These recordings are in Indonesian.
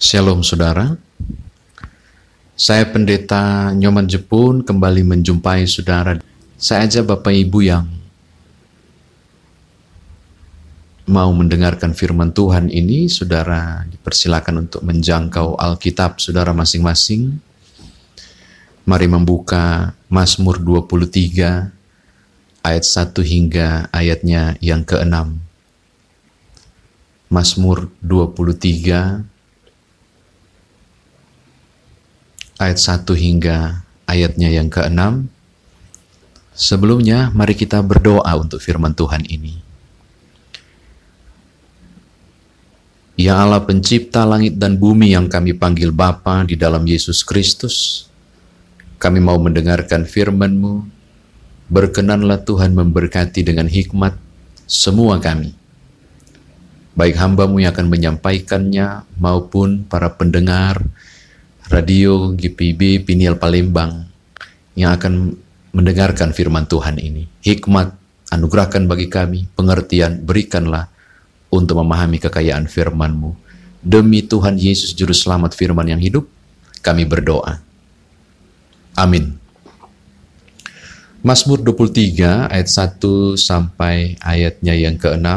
Shalom saudara. Saya pendeta Nyoman Jepun kembali menjumpai saudara. Saya ajak Bapak Ibu yang mau mendengarkan firman Tuhan ini, saudara dipersilakan untuk menjangkau Alkitab saudara masing-masing. Mari membuka Mazmur 23 ayat 1 hingga ayatnya yang ke-6. Mazmur 23 ayat 1 hingga ayatnya yang ke-6. Sebelumnya, mari kita berdoa untuk firman Tuhan ini. Ya Allah pencipta langit dan bumi yang kami panggil Bapa di dalam Yesus Kristus, kami mau mendengarkan firman-Mu. Berkenanlah Tuhan memberkati dengan hikmat semua kami. Baik hamba-Mu yang akan menyampaikannya maupun para pendengar, radio GPB Piniel Palembang yang akan mendengarkan firman Tuhan ini. Hikmat anugerahkan bagi kami, pengertian berikanlah untuk memahami kekayaan firman-Mu. Demi Tuhan Yesus Juru Selamat firman yang hidup, kami berdoa. Amin. Mazmur 23 ayat 1 sampai ayatnya yang ke-6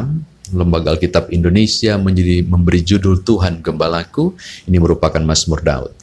Lembaga Alkitab Indonesia menjadi memberi judul Tuhan Gembalaku. Ini merupakan Mazmur Daud.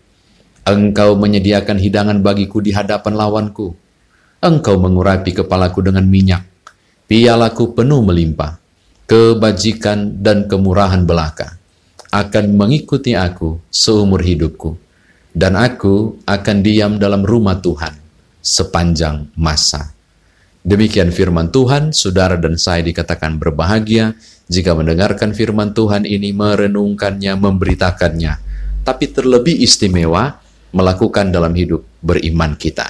Engkau menyediakan hidangan bagiku di hadapan lawanku. Engkau mengurapi kepalaku dengan minyak. Pialaku penuh melimpah. Kebajikan dan kemurahan belaka akan mengikuti aku seumur hidupku. Dan aku akan diam dalam rumah Tuhan sepanjang masa. Demikian firman Tuhan, saudara dan saya dikatakan berbahagia jika mendengarkan firman Tuhan ini, merenungkannya, memberitakannya. Tapi terlebih istimewa melakukan dalam hidup beriman kita.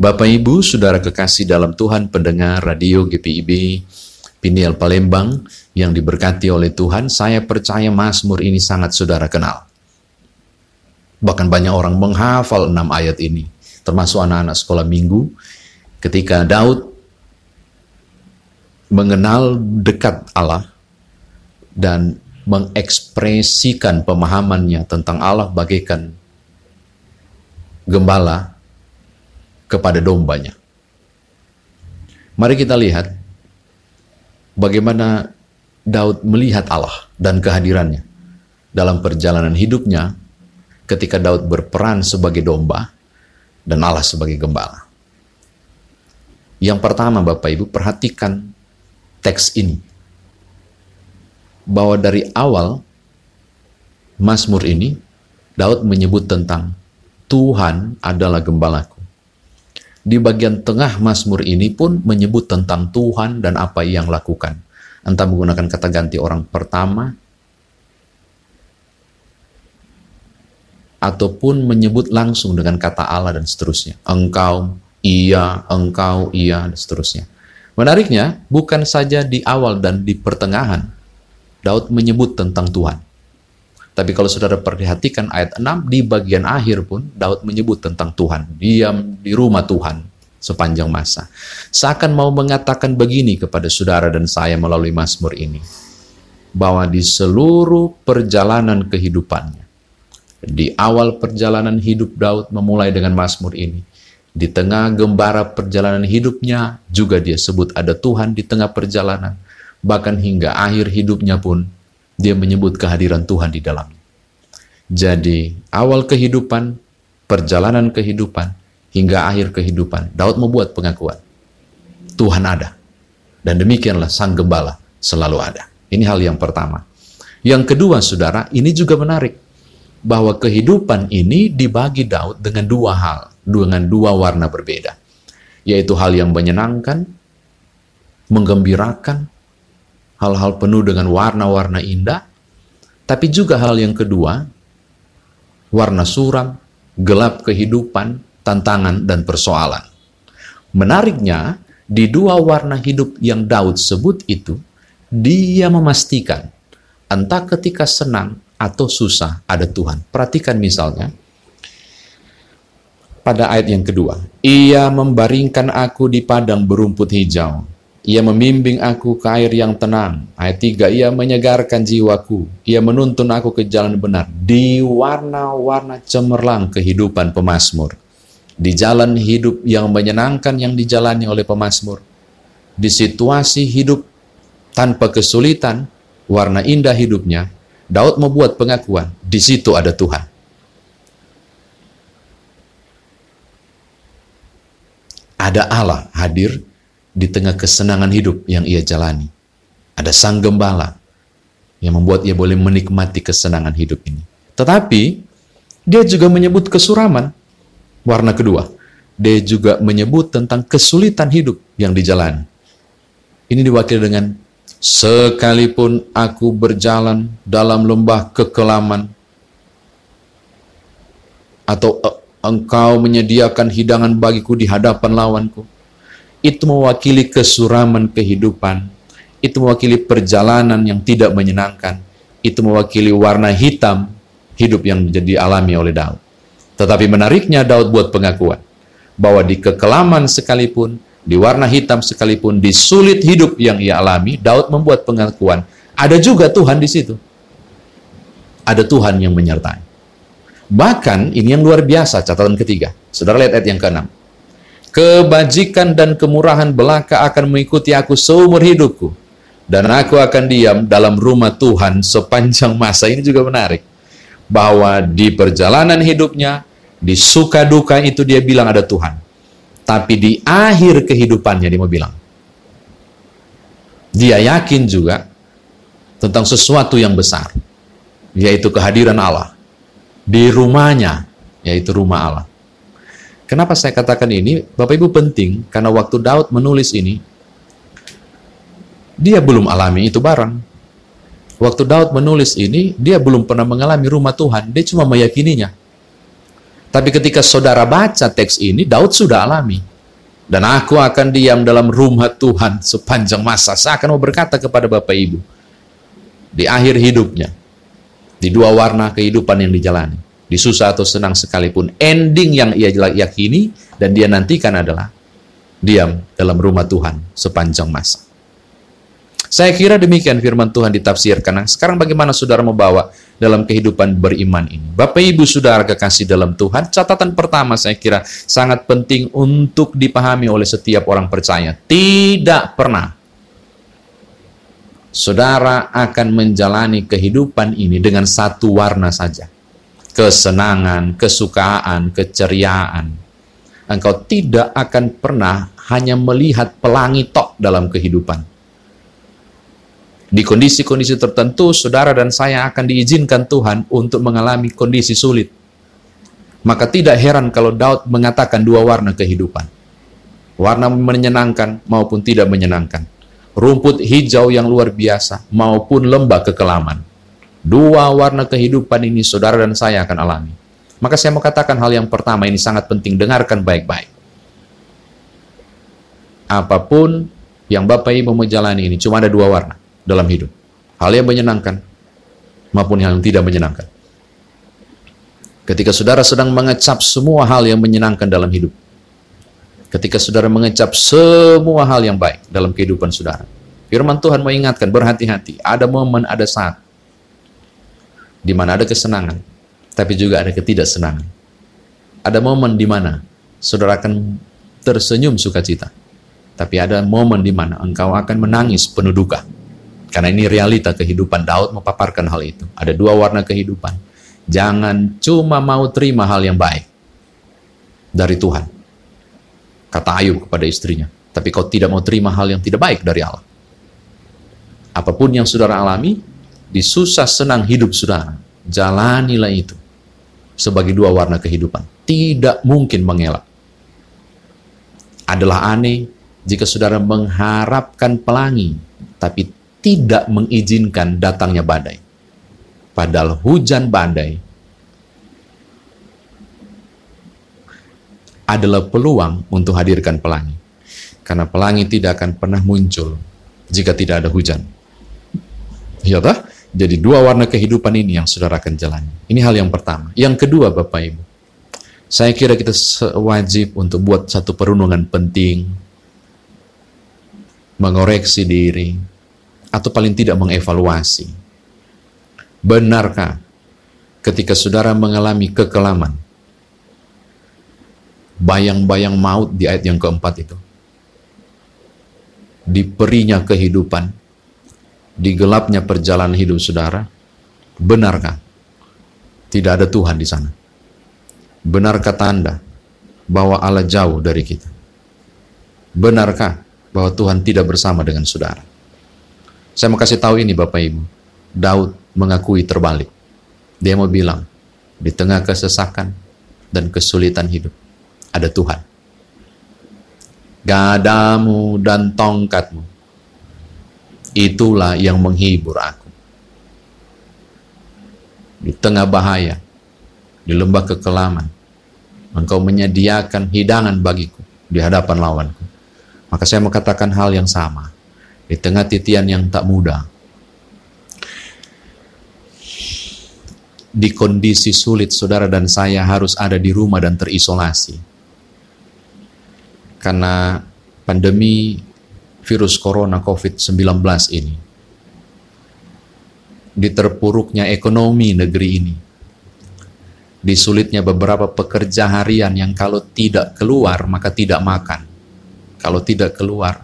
Bapak Ibu, Saudara kekasih dalam Tuhan pendengar radio GPIB Piniel Palembang yang diberkati oleh Tuhan, saya percaya Mazmur ini sangat Saudara kenal. Bahkan banyak orang menghafal enam ayat ini, termasuk anak-anak sekolah minggu, ketika Daud mengenal dekat Allah dan mengekspresikan pemahamannya tentang Allah bagaikan gembala kepada dombanya. Mari kita lihat bagaimana Daud melihat Allah dan kehadirannya dalam perjalanan hidupnya ketika Daud berperan sebagai domba dan Allah sebagai gembala. Yang pertama Bapak Ibu perhatikan teks ini. Bahwa dari awal Mazmur ini Daud menyebut tentang Tuhan adalah gembalaku. Di bagian tengah Mazmur ini pun menyebut tentang Tuhan dan apa yang lakukan. Entah menggunakan kata ganti orang pertama, ataupun menyebut langsung dengan kata Allah dan seterusnya. Engkau, ia, engkau, ia, dan seterusnya. Menariknya, bukan saja di awal dan di pertengahan, Daud menyebut tentang Tuhan. Tapi kalau saudara perhatikan ayat 6, di bagian akhir pun Daud menyebut tentang Tuhan. Diam di rumah Tuhan sepanjang masa. Seakan mau mengatakan begini kepada saudara dan saya melalui Mazmur ini. Bahwa di seluruh perjalanan kehidupannya, di awal perjalanan hidup Daud memulai dengan Mazmur ini, di tengah gembara perjalanan hidupnya juga dia sebut ada Tuhan di tengah perjalanan. Bahkan hingga akhir hidupnya pun dia menyebut kehadiran Tuhan di dalamnya. Jadi, awal kehidupan, perjalanan kehidupan, hingga akhir kehidupan, Daud membuat pengakuan. Tuhan ada. Dan demikianlah sang gembala selalu ada. Ini hal yang pertama. Yang kedua, saudara, ini juga menarik. Bahwa kehidupan ini dibagi Daud dengan dua hal, dengan dua warna berbeda. Yaitu hal yang menyenangkan, menggembirakan, hal-hal penuh dengan warna-warna indah, tapi juga hal yang kedua, warna suram, gelap kehidupan, tantangan, dan persoalan. Menariknya, di dua warna hidup yang Daud sebut itu, dia memastikan entah ketika senang atau susah ada Tuhan. Perhatikan misalnya, pada ayat yang kedua, Ia membaringkan aku di padang berumput hijau, ia membimbing aku ke air yang tenang. Ayat 3, ia menyegarkan jiwaku. Ia menuntun aku ke jalan benar. Di warna-warna cemerlang kehidupan pemazmur. Di jalan hidup yang menyenangkan yang dijalani oleh pemazmur. Di situasi hidup tanpa kesulitan, warna indah hidupnya, Daud membuat pengakuan, di situ ada Tuhan. Ada Allah hadir di tengah kesenangan hidup yang ia jalani. Ada sang gembala yang membuat ia boleh menikmati kesenangan hidup ini. Tetapi dia juga menyebut kesuraman, warna kedua. Dia juga menyebut tentang kesulitan hidup yang dijalani. Ini diwakili dengan sekalipun aku berjalan dalam lembah kekelaman atau engkau menyediakan hidangan bagiku di hadapan lawanku itu mewakili kesuraman kehidupan, itu mewakili perjalanan yang tidak menyenangkan, itu mewakili warna hitam hidup yang menjadi alami oleh Daud. Tetapi menariknya Daud buat pengakuan bahwa di kekelaman sekalipun, di warna hitam sekalipun, di sulit hidup yang ia alami, Daud membuat pengakuan, ada juga Tuhan di situ. Ada Tuhan yang menyertai. Bahkan ini yang luar biasa catatan ketiga. Saudara lihat ayat yang ke-6 kebajikan dan kemurahan belaka akan mengikuti aku seumur hidupku. Dan aku akan diam dalam rumah Tuhan sepanjang masa. Ini juga menarik. Bahwa di perjalanan hidupnya, di suka duka itu dia bilang ada Tuhan. Tapi di akhir kehidupannya dia mau bilang. Dia yakin juga tentang sesuatu yang besar. Yaitu kehadiran Allah. Di rumahnya, yaitu rumah Allah. Kenapa saya katakan ini? Bapak Ibu penting karena waktu Daud menulis ini dia belum alami itu barang. Waktu Daud menulis ini, dia belum pernah mengalami rumah Tuhan, dia cuma meyakininya. Tapi ketika saudara baca teks ini, Daud sudah alami. Dan aku akan diam dalam rumah Tuhan sepanjang masa. Saya akan mau berkata kepada Bapak Ibu, di akhir hidupnya, di dua warna kehidupan yang dijalani di susah atau senang sekalipun, ending yang ia yakini dan dia nantikan adalah diam dalam rumah Tuhan sepanjang masa. Saya kira demikian firman Tuhan ditafsirkan. Nah, sekarang bagaimana saudara membawa dalam kehidupan beriman ini? Bapak Ibu saudara kekasih dalam Tuhan, catatan pertama saya kira sangat penting untuk dipahami oleh setiap orang percaya. Tidak pernah saudara akan menjalani kehidupan ini dengan satu warna saja kesenangan, kesukaan, keceriaan. Engkau tidak akan pernah hanya melihat pelangi tok dalam kehidupan. Di kondisi-kondisi tertentu, saudara dan saya akan diizinkan Tuhan untuk mengalami kondisi sulit. Maka tidak heran kalau Daud mengatakan dua warna kehidupan. Warna menyenangkan maupun tidak menyenangkan. Rumput hijau yang luar biasa maupun lembah kekelaman Dua warna kehidupan ini saudara dan saya akan alami. Maka saya mau katakan hal yang pertama ini sangat penting, dengarkan baik-baik. Apa pun yang Bapak Ibu mau jalani ini cuma ada dua warna dalam hidup. Hal yang menyenangkan maupun yang tidak menyenangkan. Ketika saudara sedang mengecap semua hal yang menyenangkan dalam hidup. Ketika saudara mengecap semua hal yang baik dalam kehidupan saudara. Firman Tuhan mengingatkan, berhati-hati. Ada momen, ada saat di mana ada kesenangan, tapi juga ada ketidaksenangan. Ada momen di mana saudara akan tersenyum sukacita, tapi ada momen di mana engkau akan menangis penuh duka. Karena ini realita kehidupan Daud memaparkan hal itu. Ada dua warna kehidupan. Jangan cuma mau terima hal yang baik dari Tuhan. Kata Ayub kepada istrinya. Tapi kau tidak mau terima hal yang tidak baik dari Allah. Apa pun yang saudara alami, di susah senang hidup saudara, jalanilah itu sebagai dua warna kehidupan. Tidak mungkin mengelak. Adalah aneh jika saudara mengharapkan pelangi, tapi tidak mengizinkan datangnya badai. Padahal hujan badai adalah peluang untuk hadirkan pelangi. Karena pelangi tidak akan pernah muncul jika tidak ada hujan. Ya tak? Jadi dua warna kehidupan ini yang saudara akan jalani. Ini hal yang pertama. Yang kedua Bapak Ibu, saya kira kita wajib untuk buat satu perundungan penting, mengoreksi diri, atau paling tidak mengevaluasi. Benarkah ketika saudara mengalami kekelaman, bayang-bayang maut di ayat yang keempat itu. Diperinya kehidupan, di gelapnya perjalanan hidup saudara, benarkah tidak ada Tuhan di sana? Benarkah tanda bahwa Allah jauh dari kita? Benarkah bahwa Tuhan tidak bersama dengan saudara? Saya mau kasih tahu ini Bapak Ibu. Daud mengakui terbalik. Dia mau bilang, di tengah kesesakan dan kesulitan hidup, ada Tuhan. Gadamu dan tongkatmu, itulah yang menghibur aku. Di tengah bahaya, di lembah kekelaman, engkau menyediakan hidangan bagiku di hadapan lawanku. Maka saya mau katakan hal yang sama. Di tengah titian yang tak mudah, di kondisi sulit saudara dan saya harus ada di rumah dan terisolasi karena pandemi virus corona COVID-19 ini. Di terpuruknya ekonomi negeri ini. Di sulitnya beberapa pekerja harian yang kalau tidak keluar maka tidak makan. Kalau tidak keluar,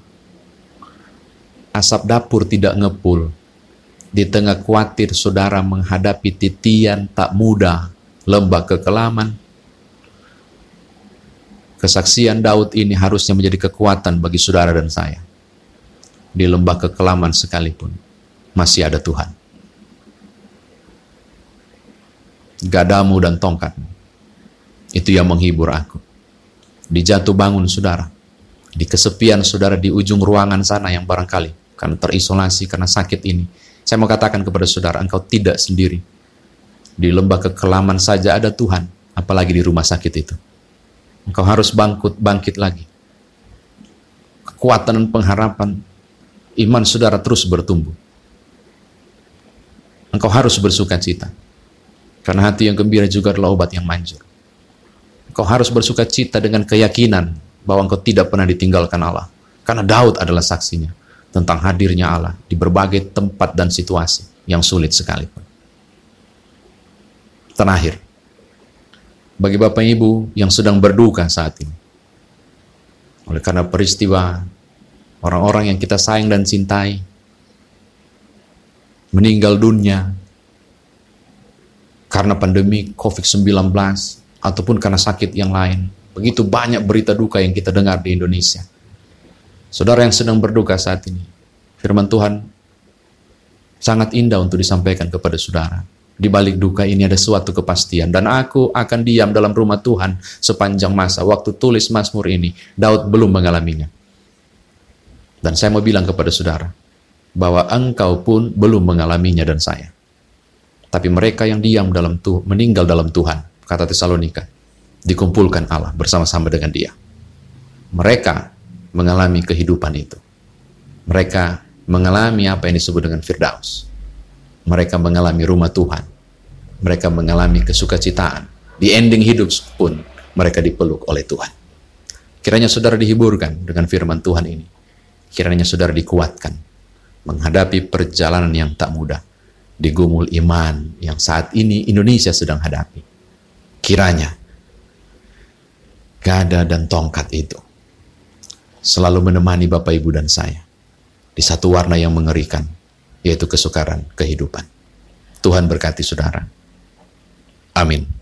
asap dapur tidak ngepul. Di tengah khawatir saudara menghadapi titian tak mudah, lembah kekelaman, Kesaksian Daud ini harusnya menjadi kekuatan bagi saudara dan saya. Di lembah kekelaman sekalipun, masih ada Tuhan. Gadamu dan tongkatmu, itu yang menghibur aku. Di jatuh bangun saudara, di kesepian saudara di ujung ruangan sana yang barangkali karena terisolasi, karena sakit ini. Saya mau katakan kepada saudara, engkau tidak sendiri. Di lembah kekelaman saja ada Tuhan, apalagi di rumah sakit itu. Engkau harus bangkit, bangkit lagi. Kekuatan dan pengharapan iman saudara terus bertumbuh. Engkau harus bersuka cita. Karena hati yang gembira juga adalah obat yang manjur. Engkau harus bersuka cita dengan keyakinan bahwa engkau tidak pernah ditinggalkan Allah. Karena Daud adalah saksinya tentang hadirnya Allah di berbagai tempat dan situasi yang sulit sekalipun. Terakhir, bagi Bapak Ibu yang sedang berduka saat ini. Oleh karena peristiwa orang-orang yang kita sayang dan cintai meninggal dunia karena pandemi COVID-19 ataupun karena sakit yang lain. Begitu banyak berita duka yang kita dengar di Indonesia. Saudara yang sedang berduka saat ini, firman Tuhan sangat indah untuk disampaikan kepada saudara di balik duka ini ada suatu kepastian dan aku akan diam dalam rumah Tuhan sepanjang masa. Waktu tulis Mazmur ini, Daud belum mengalaminya. Dan saya mau bilang kepada saudara bahwa engkau pun belum mengalaminya dan saya. Tapi mereka yang diam dalam Tuhan, meninggal dalam Tuhan, kata Tesalonika, dikumpulkan Allah bersama-sama dengan dia. Mereka mengalami kehidupan itu. Mereka mengalami apa yang disebut dengan Firdaus mereka mengalami rumah Tuhan. Mereka mengalami kesukacitaan. Di ending hidup pun mereka dipeluk oleh Tuhan. Kiranya saudara dihiburkan dengan firman Tuhan ini. Kiranya saudara dikuatkan menghadapi perjalanan yang tak mudah di gumul iman yang saat ini Indonesia sedang hadapi. Kiranya gada dan tongkat itu selalu menemani Bapak Ibu dan saya di satu warna yang mengerikan yaitu kesukaran kehidupan. Tuhan berkati saudara. Amin.